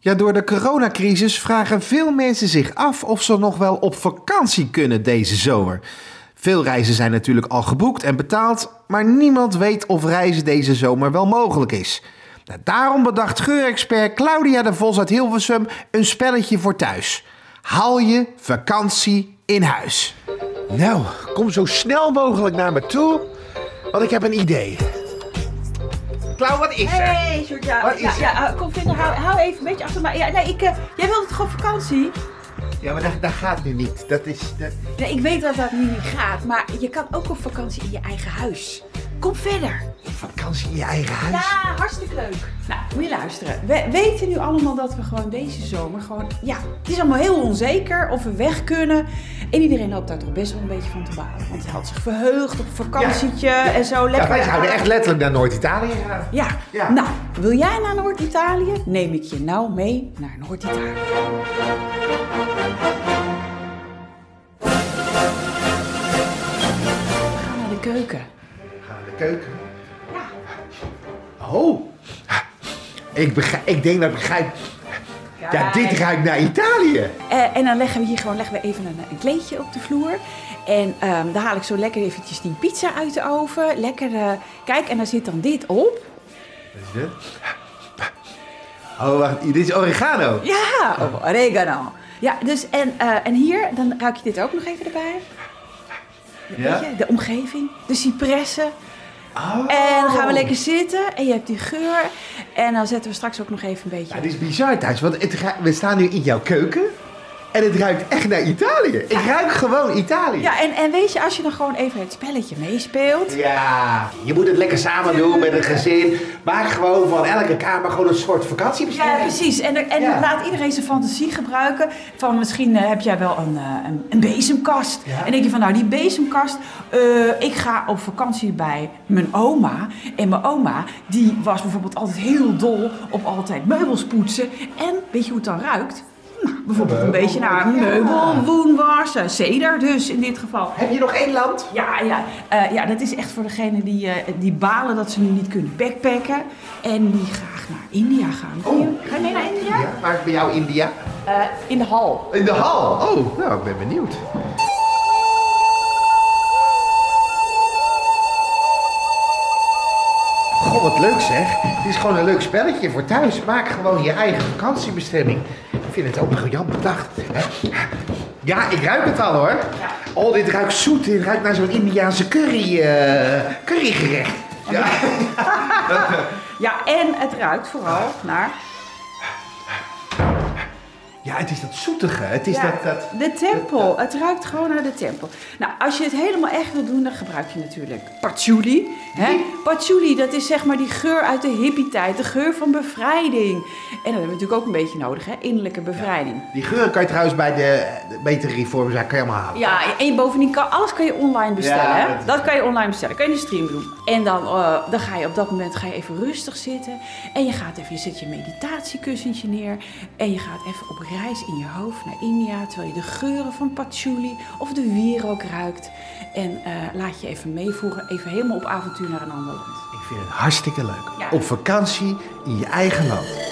Ja, door de coronacrisis vragen veel mensen zich af of ze nog wel op vakantie kunnen deze zomer. Veel reizen zijn natuurlijk al geboekt en betaald, maar niemand weet of reizen deze zomer wel mogelijk is. Nou, daarom bedacht geurexpert Claudia de Vos uit Hilversum een spelletje voor thuis. Haal je vakantie in huis. Nou, kom zo snel mogelijk naar me toe, want ik heb een idee. Klauw, wat is er? Hey, Sjoerd, ja, Wat is ja, ja, kom verder, hou, hou even een beetje achter mij. Ja, nee, ik, eh, jij wilde toch op vakantie? Ja, maar dat, dat gaat nu niet. Dat is... Dat... Nee, ik weet dat dat nu niet gaat, maar je kan ook op vakantie in je eigen huis. Kom verder. Vakantie in je eigen huis? Ja, hartstikke leuk. Nou, moet je luisteren. We weten nu allemaal dat we gewoon deze zomer gewoon... Ja, het is allemaal heel onzeker of we weg kunnen. En iedereen loopt daar toch best wel een beetje van te balen. Want hij had zich verheugd op een vakantietje en zo. Lekker Ja, wij zouden echt letterlijk naar Noord-Italië gaan. Ja. Ja. nou, wil jij naar Noord-Italië? Neem ik je nou mee naar Noord-Italië. We gaan naar de keuken. Keuken. Ja. Oh. Ik, begrijp, ik denk dat ik begrijp... Ja, dit ruikt naar Italië. Eh, en dan leggen we hier gewoon leggen we even een, een kleedje op de vloer. En ehm, dan haal ik zo lekker eventjes die pizza uit de oven. Lekker, eh, kijk, en daar zit dan dit op. Wat is dit? Oh, wacht. Dit is oregano. Ja, oh, oregano. Ja, dus en, eh, en hier, dan ruik je dit ook nog even erbij. Ja? Weet je, de omgeving, de cipressen. Oh. En dan gaan we lekker zitten en je hebt die geur. En dan zetten we straks ook nog even een beetje... Ja, dit is bizar thuis, want het we staan nu in jouw keuken. En het ruikt echt naar Italië. Ik ruik gewoon Italië. Ja, en, en weet je, als je dan gewoon even het spelletje meespeelt... Ja, je moet het lekker samen doen met een gezin. Maak gewoon van elke kamer gewoon een soort vakantiebestemming. Ja, precies. En, er- en Ja. laat iedereen zijn fantasie gebruiken. Van misschien eh, heb jij wel een, eh, een, een bezemkast. Ja. En denk je van, nou die bezemkast, eh, ik ga op vakantie bij mijn oma. En mijn oma, die was bijvoorbeeld altijd heel dol op altijd meubels poetsen. En weet je hoe het dan ruikt? Bijvoorbeeld een beetje naar meubel, woonwas, eh, ceder dus in dit geval. Heb je nog één land? Ja, ja, eh, ja, dat is echt voor degenen die, eh, die balen dat ze nu niet kunnen backpacken. En die graag naar India gaan. Ga je, ga je mee naar India? Ja, waar is bij jou India? Eh, in de hal. In de hal. Oh, nou, ik ben benieuwd. Goh, wat leuk zeg. Het is gewoon een leuk spelletje voor thuis. Maak gewoon je eigen vakantiebestemming. Ik vind het ook briljant bedacht. hè. Ja, ik ruik het al hoor. Oh, dit ruikt zoet. Dit ruikt naar zo'n Indiaanse curry, eh, currygerecht. Ja. Ja, en het ruikt vooral naar ja, het is dat zoetige. Het is ja, dat... dat... de tempel. Het ruikt gewoon naar de tempel. Nou, als je het helemaal echt wil doen, dan gebruik je natuurlijk patchouli. Hè? Patchouli, dat is zeg maar die geur uit de hippie-tijd. De geur van bevrijding. En dat hebben we natuurlijk ook een beetje nodig, hè? Innerlijke bevrijding. Die geuren kan je trouwens bij de, de betere reformzaak kan je allemaal halen. Ja, en bovendien kan alles kan je online bestellen. Ja, hè? dat kan je online bestellen. Kan je in de stream doen. En dan, eh, dan ga je op dat moment ga je even rustig zitten. En je gaat even, je zet je meditatiekussentje neer. En je gaat even op reis in je hoofd naar India. Terwijl je de geuren van patchouli of de wierook ruikt. En eh, laat je even meevoeren. Even helemaal op avontuur naar een ander land. Ik vind het hartstikke leuk. Ja. Op vakantie in je eigen land.